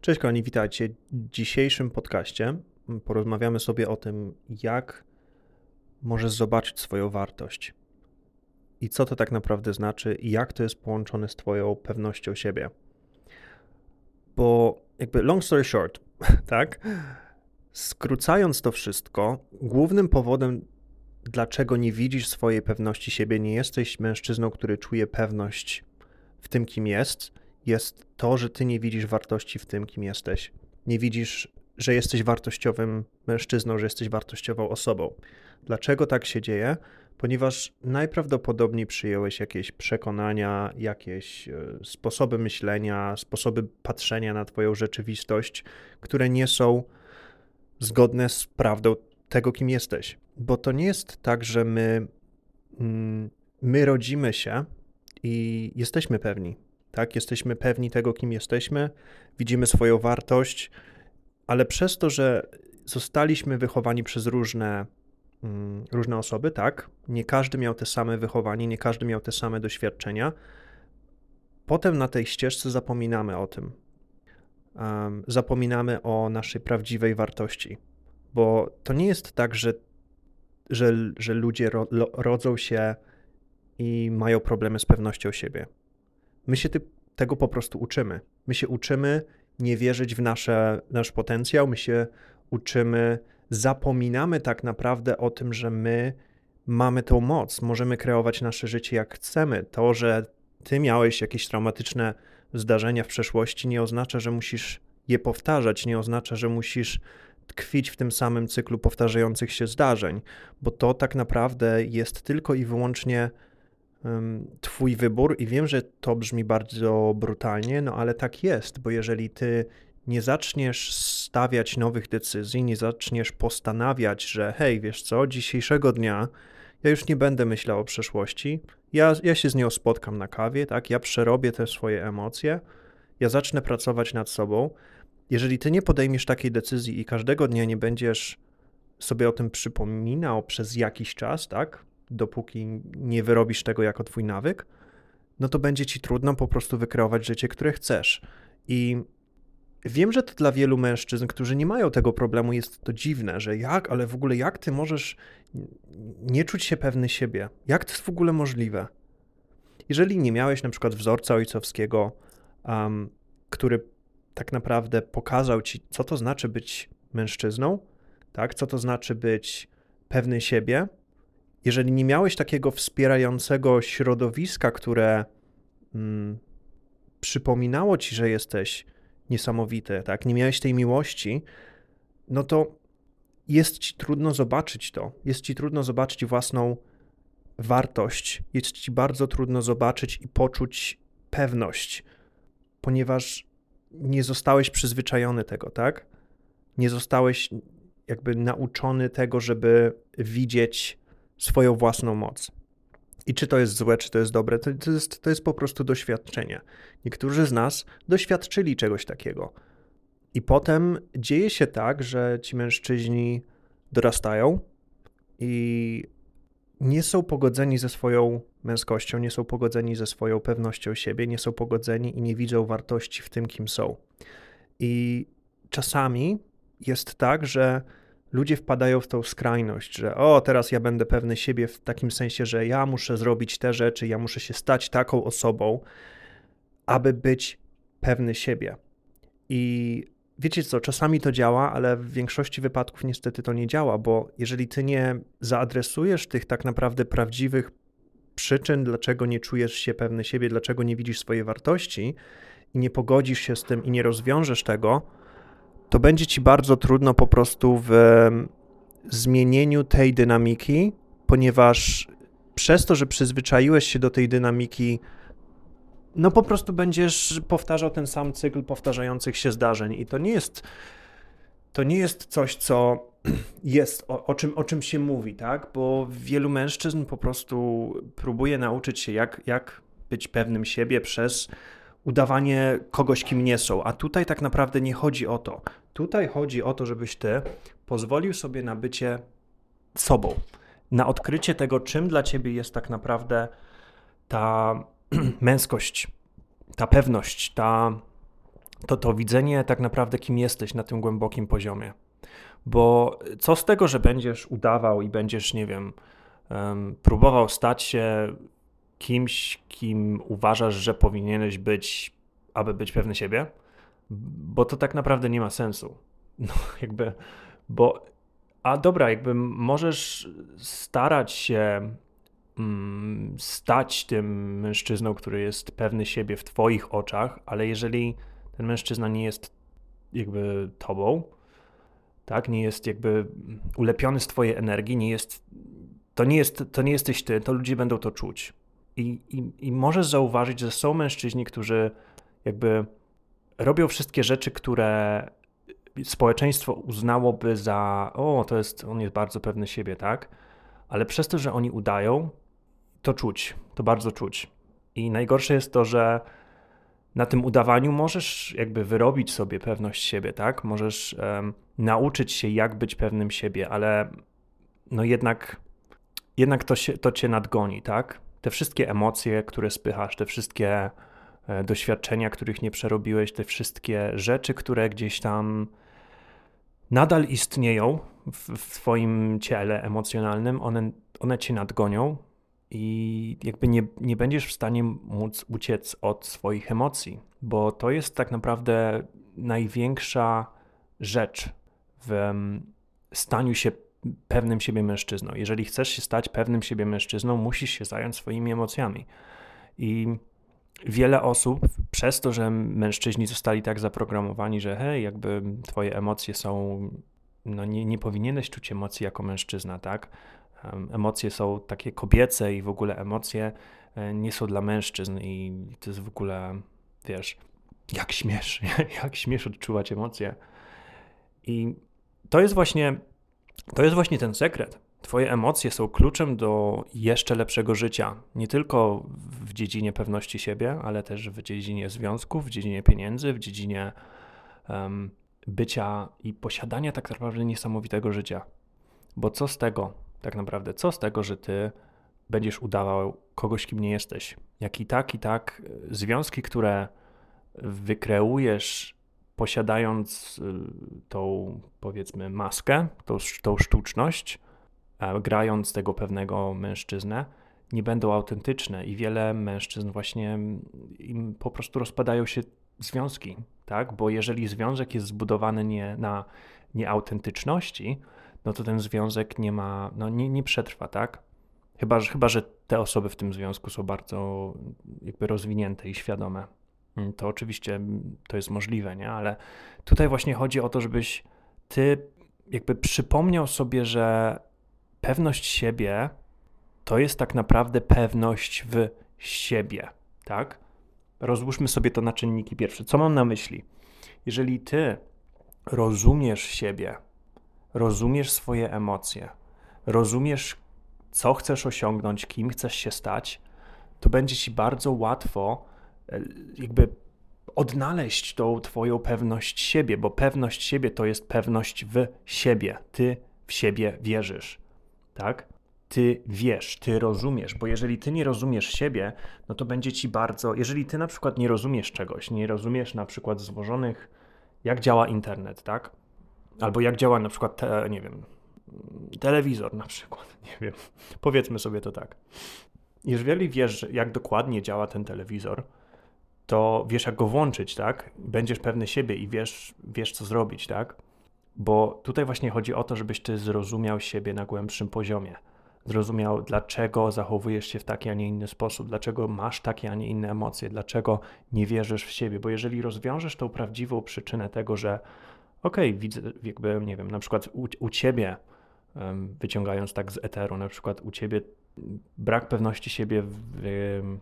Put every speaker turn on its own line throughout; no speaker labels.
Cześć kochani, witajcie. W dzisiejszym podcaście porozmawiamy sobie o tym, jak możesz zobaczyć swoją wartość i co to tak naprawdę znaczy i jak to jest połączone z twoją pewnością siebie. Bo jakby long story short, tak? Skrócając to wszystko, głównym powodem, dlaczego nie widzisz swojej pewności siebie, nie jesteś mężczyzną, który czuje pewność w tym, kim jest, jest to, że ty nie widzisz wartości w tym, kim jesteś. Nie widzisz, że jesteś wartościowym mężczyzną, że jesteś wartościową osobą. Dlaczego tak się dzieje? Ponieważ najprawdopodobniej przyjąłeś jakieś przekonania, jakieś e, sposoby myślenia, sposoby patrzenia na Twoją rzeczywistość, które nie są zgodne z prawdą tego, kim jesteś. Bo to nie jest tak, że my, mm, my rodzimy się i jesteśmy pewni tak? Jesteśmy pewni tego, kim jesteśmy, widzimy swoją wartość, ale przez to, że zostaliśmy wychowani przez różne, mm, różne osoby, tak? Nie każdy miał te same wychowanie, nie każdy miał te same doświadczenia. Potem na tej ścieżce zapominamy o tym. Um, zapominamy o naszej prawdziwej wartości, bo to nie jest tak, że, że, że ludzie ro, rodzą się i mają problemy z pewnością siebie. My się ty, tego po prostu uczymy. My się uczymy nie wierzyć w nasze, nasz potencjał, my się uczymy, zapominamy tak naprawdę o tym, że my mamy tą moc, możemy kreować nasze życie jak chcemy. To, że ty miałeś jakieś traumatyczne zdarzenia w przeszłości, nie oznacza, że musisz je powtarzać, nie oznacza, że musisz tkwić w tym samym cyklu powtarzających się zdarzeń, bo to tak naprawdę jest tylko i wyłącznie Twój wybór, i wiem, że to brzmi bardzo brutalnie, no ale tak jest, bo jeżeli ty nie zaczniesz stawiać nowych decyzji, nie zaczniesz postanawiać, że hej, wiesz co, dzisiejszego dnia ja już nie będę myślał o przeszłości, ja, ja się z nią spotkam na kawie, tak, ja przerobię te swoje emocje, ja zacznę pracować nad sobą. Jeżeli ty nie podejmiesz takiej decyzji i każdego dnia nie będziesz sobie o tym przypominał przez jakiś czas, tak, dopóki nie wyrobisz tego jako twój nawyk, no to będzie ci trudno po prostu wykreować życie, które chcesz. I wiem, że to dla wielu mężczyzn, którzy nie mają tego problemu, jest to dziwne, że jak, ale w ogóle jak ty możesz nie czuć się pewny siebie? Jak to jest w ogóle możliwe? Jeżeli nie miałeś na przykład wzorca ojcowskiego, um, który tak naprawdę pokazał ci, co to znaczy być mężczyzną, tak, co to znaczy być pewny siebie, jeżeli nie miałeś takiego wspierającego środowiska, które mm, przypominało ci, że jesteś niesamowity, tak? Nie miałeś tej miłości, no to jest ci trudno zobaczyć to. Jest ci trudno zobaczyć własną wartość. Jest ci bardzo trudno zobaczyć i poczuć pewność, ponieważ nie zostałeś przyzwyczajony tego, tak? Nie zostałeś jakby nauczony tego, żeby widzieć swoją własną moc. I czy to jest złe, czy to jest dobre, to, jest, to jest po prostu doświadczenie. Niektórzy z nas doświadczyli czegoś takiego. I potem dzieje się tak, że ci mężczyźni dorastają i nie są pogodzeni ze swoją męskością, nie są pogodzeni ze swoją pewnością siebie, nie są pogodzeni i nie widzą wartości w tym, kim są. I czasami jest tak, że ludzie wpadają w tą skrajność, że o, teraz ja będę pewny siebie w takim sensie, że ja muszę zrobić te rzeczy, ja muszę się stać taką osobą, aby być pewny siebie. I wiecie co, czasami to działa, ale w większości wypadków niestety to nie działa, bo jeżeli ty nie zaadresujesz tych tak naprawdę prawdziwych przyczyn, dlaczego nie czujesz się pewny siebie, dlaczego nie widzisz swojej wartości i nie pogodzisz się z tym i nie rozwiążesz tego, to będzie ci bardzo trudno po prostu w zmienieniu tej dynamiki, ponieważ przez to, że przyzwyczaiłeś się do tej dynamiki, no po prostu będziesz powtarzał ten sam cykl powtarzających się zdarzeń i to nie jest to nie jest coś, co jest, o, o, czym, o czym się mówi, tak? Bo wielu mężczyzn po prostu próbuje nauczyć się, jak, jak być pewnym siebie przez udawanie kogoś, kim nie są. A tutaj tak naprawdę nie chodzi o to. Tutaj chodzi o to, żebyś ty pozwolił sobie na bycie sobą, na odkrycie tego, czym dla ciebie jest tak naprawdę ta męskość, ta pewność, ta to to widzenie tak naprawdę, kim jesteś na tym głębokim poziomie. Bo co z tego, że będziesz udawał i będziesz, nie wiem, próbował stać się kimś, kim uważasz, że powinieneś być, aby być pewny siebie? Bo to tak naprawdę nie ma sensu. No, jakby, bo, a dobra, jakby możesz starać się mm, stać tym mężczyzną, który jest pewny siebie w Twoich oczach, ale jeżeli ten mężczyzna nie jest jakby Tobą, tak, nie jest jakby ulepiony z Twojej energii, nie jest, to, nie jest, to nie jesteś Ty, to ludzie będą to czuć. I, i, I możesz zauważyć, że są mężczyźni, którzy jakby robią wszystkie rzeczy, które społeczeństwo uznałoby za, o, to jest, on jest bardzo pewny siebie, tak? Ale przez to, że oni udają, to czuć, to bardzo czuć. I najgorsze jest to, że na tym udawaniu możesz jakby wyrobić sobie pewność siebie, tak? Możesz um, nauczyć się, jak być pewnym siebie, ale no jednak, jednak to, się, to cię nadgoni, tak? Te wszystkie emocje, które spychasz, te wszystkie e, doświadczenia, których nie przerobiłeś, te wszystkie rzeczy, które gdzieś tam nadal istnieją w, w Twoim ciele emocjonalnym, one, one cię nadgonią i jakby nie, nie będziesz w stanie móc uciec od swoich emocji, bo to jest tak naprawdę największa rzecz w staniu się pewnym siebie mężczyzną. Jeżeli chcesz się stać pewnym siebie mężczyzną, musisz się zająć swoimi emocjami. I wiele osób przez to, że mężczyźni zostali tak zaprogramowani, że hej, jakby twoje emocje są, no nie, nie powinieneś czuć emocji jako mężczyzna, tak? Emocje są takie kobiece i w ogóle emocje e, nie są dla mężczyzn i to jest w ogóle, wiesz, jak śmiesz, jak śmiesz odczuwać emocje. I to jest właśnie, to jest właśnie ten sekret. Twoje emocje są kluczem do jeszcze lepszego życia. Nie tylko w dziedzinie pewności siebie, ale też w dziedzinie związków, w dziedzinie pieniędzy, w dziedzinie um, bycia i posiadania tak naprawdę niesamowitego życia. Bo co z tego, tak naprawdę, co z tego, że ty będziesz udawał kogoś, kim nie jesteś? Jak i tak, i tak związki, które wykreujesz posiadając y, tą, powiedzmy, maskę, tą, tą sztuczność, grając tego pewnego mężczyznę, nie będą autentyczne i wiele mężczyzn właśnie im po prostu rozpadają się związki, tak? Bo jeżeli związek jest zbudowany nie na nieautentyczności, no to ten związek nie ma, no nie, nie przetrwa, tak? Chyba, że, chyba, że te osoby w tym związku są bardzo jakby rozwinięte i świadome. Mm, to oczywiście to jest możliwe, nie? Ale tutaj właśnie chodzi o to, żebyś ty jakby przypomniał sobie, że pewność siebie to jest tak naprawdę pewność w siebie, tak? Rozłóżmy sobie to na czynniki pierwsze. Co mam na myśli? Jeżeli ty rozumiesz siebie, rozumiesz swoje emocje, rozumiesz, co chcesz osiągnąć, kim chcesz się stać, to będzie ci bardzo łatwo jakby odnaleźć tą twoją pewność siebie, bo pewność siebie to jest pewność w siebie. Ty w siebie wierzysz tak? Ty wiesz, ty rozumiesz, bo jeżeli ty nie rozumiesz siebie, no to będzie ci bardzo. Jeżeli ty na przykład nie rozumiesz czegoś, nie rozumiesz na przykład złożonych, jak działa internet, tak? Albo jak działa na przykład, te, nie wiem, telewizor na przykład, nie wiem, powiedzmy sobie to tak. Jeżeli wiesz, jak dokładnie działa ten telewizor, to wiesz, jak go włączyć, tak? Będziesz pewny siebie i wiesz, wiesz co zrobić, tak? Bo tutaj właśnie chodzi o to, żebyś ty zrozumiał siebie na głębszym poziomie. Zrozumiał, dlaczego zachowujesz się w taki, a nie inny sposób, dlaczego masz takie, a nie inne emocje, dlaczego nie wierzysz w siebie. Bo jeżeli rozwiążesz tą prawdziwą przyczynę tego, że okej, okay, widzę, jakby, nie wiem, na przykład u, u ciebie, wyciągając tak z eteru, na przykład u ciebie brak pewności siebie w, um,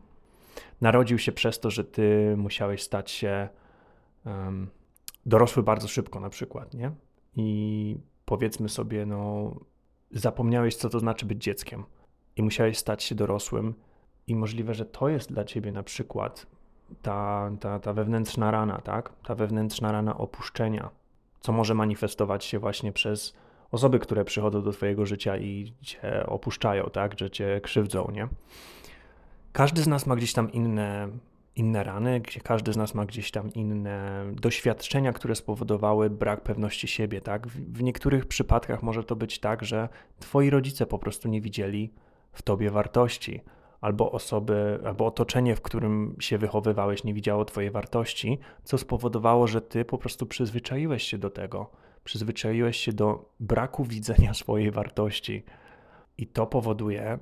narodził się przez to, że ty musiałeś stać się um, dorosły bardzo szybko, na przykład, nie? i powiedzmy sobie, no, zapomniałeś, co to znaczy być dzieckiem i musiałeś stać się dorosłym, i możliwe, że to jest dla ciebie na przykład ta, ta, ta wewnętrzna rana, tak? Ta wewnętrzna rana opuszczenia, co może manifestować się właśnie przez osoby, które przychodzą do twojego życia i cię opuszczają, tak? Że cię krzywdzą, nie? Każdy z nas ma gdzieś tam inne, inne rany, gdzie każdy z nas ma gdzieś tam inne doświadczenia, które spowodowały brak pewności siebie, tak? W, w niektórych przypadkach może to być tak, że twoi rodzice po prostu nie widzieli w tobie wartości, albo osoby, albo otoczenie, w którym się wychowywałeś, nie widziało twojej wartości, co spowodowało, że ty po prostu przyzwyczaiłeś się do tego, przyzwyczaiłeś się do braku widzenia swojej wartości. I to powoduje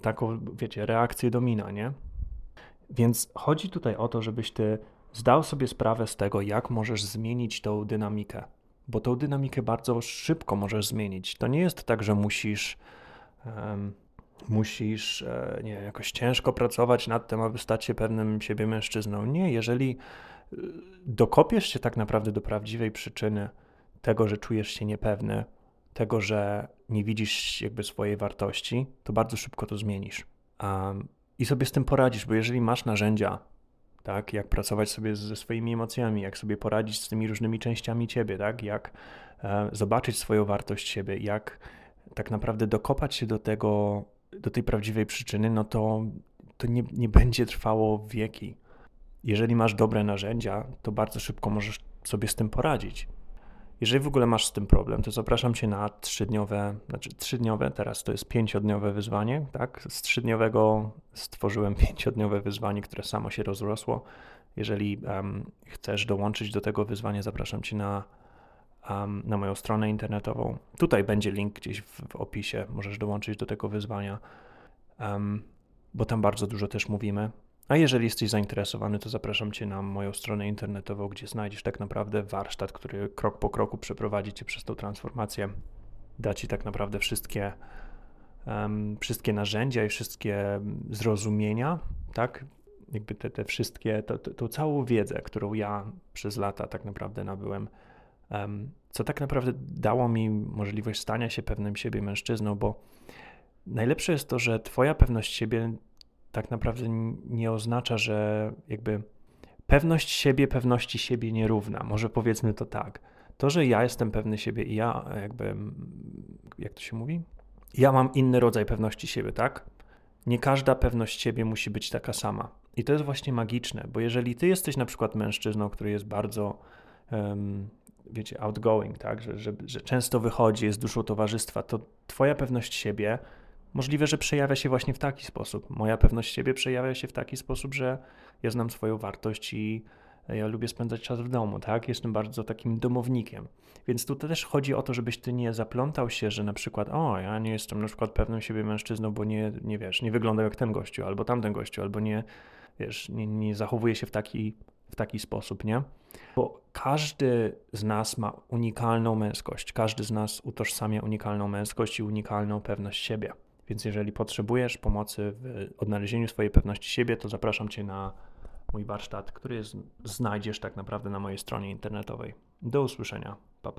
taką, wiecie, reakcję domina, nie? Więc chodzi tutaj o to, żebyś ty zdał sobie sprawę z tego, jak możesz zmienić tą dynamikę, bo tą dynamikę bardzo szybko możesz zmienić. To nie jest tak, że musisz. Um, musisz e, nie, jakoś ciężko pracować nad tym, aby stać się pewnym siebie mężczyzną. Nie, jeżeli e, dokopiesz się tak naprawdę do prawdziwej przyczyny tego, że czujesz się niepewny, tego, że nie widzisz jakby swojej wartości, to bardzo szybko to zmienisz. Um, I sobie z tym poradzisz, bo jeżeli masz narzędzia, tak, jak pracować sobie ze swoimi emocjami, jak sobie poradzić z tymi różnymi częściami ciebie, tak, jak e, zobaczyć swoją wartość siebie, jak tak naprawdę dokopać się do tego, do tej prawdziwej przyczyny, no to, to nie, nie będzie trwało wieki. Jeżeli masz dobre narzędzia, to bardzo szybko możesz sobie z tym poradzić. Jeżeli w ogóle masz z tym problem, to zapraszam Cię na trzydniowe, znaczy trzydniowe, teraz to jest pięciodniowe wyzwanie, tak? Z trzydniowego stworzyłem pięciodniowe wyzwanie, które samo się rozrosło. Jeżeli um, chcesz dołączyć do tego wyzwania, zapraszam Cię na, um, na moją stronę internetową. Tutaj będzie link gdzieś w, w opisie, możesz dołączyć do tego wyzwania, um, bo tam bardzo dużo też mówimy a jeżeli jesteś zainteresowany, to zapraszam Cię na moją stronę internetową, gdzie znajdziesz tak naprawdę warsztat, który krok po kroku przeprowadzi Cię przez tą transformację. Da Ci tak naprawdę wszystkie, um, wszystkie narzędzia i wszystkie zrozumienia, tak? Jakby te, te wszystkie, to, to, tą całą wiedzę, którą ja przez lata tak naprawdę nabyłem, um, co tak naprawdę dało mi możliwość stania się pewnym siebie mężczyzną, bo najlepsze jest to, że Twoja pewność siebie tak naprawdę nie oznacza, że jakby pewność siebie pewności siebie nierówna. Może powiedzmy to tak. To, że ja jestem pewny siebie i ja jakby, jak to się mówi? Ja mam inny rodzaj pewności siebie, tak? Nie każda pewność siebie musi być taka sama. I to jest właśnie magiczne, bo jeżeli ty jesteś na przykład mężczyzną, który jest bardzo, um, wiecie, outgoing, tak, że, że, że często wychodzi, jest duszą towarzystwa, to twoja pewność siebie Możliwe, że przejawia się właśnie w taki sposób. Moja pewność siebie przejawia się w taki sposób, że ja znam swoją wartość i ja lubię spędzać czas w domu, tak? Jestem bardzo takim domownikiem. Więc tu też chodzi o to, żebyś ty nie zaplątał się, że na przykład, o, ja nie jestem na przykład pewnym siebie mężczyzną, bo nie, nie wiesz, nie wyglądam jak ten gościu, albo tamten gościu, albo nie, wiesz, nie, nie zachowuję się w taki, w taki sposób, nie? Bo każdy z nas ma unikalną męskość, każdy z nas utożsamia unikalną męskość i unikalną pewność siebie. Więc jeżeli potrzebujesz pomocy w odnalezieniu swojej pewności siebie, to zapraszam Cię na mój warsztat, który znajdziesz tak naprawdę na mojej stronie internetowej. Do usłyszenia. Pa, pa.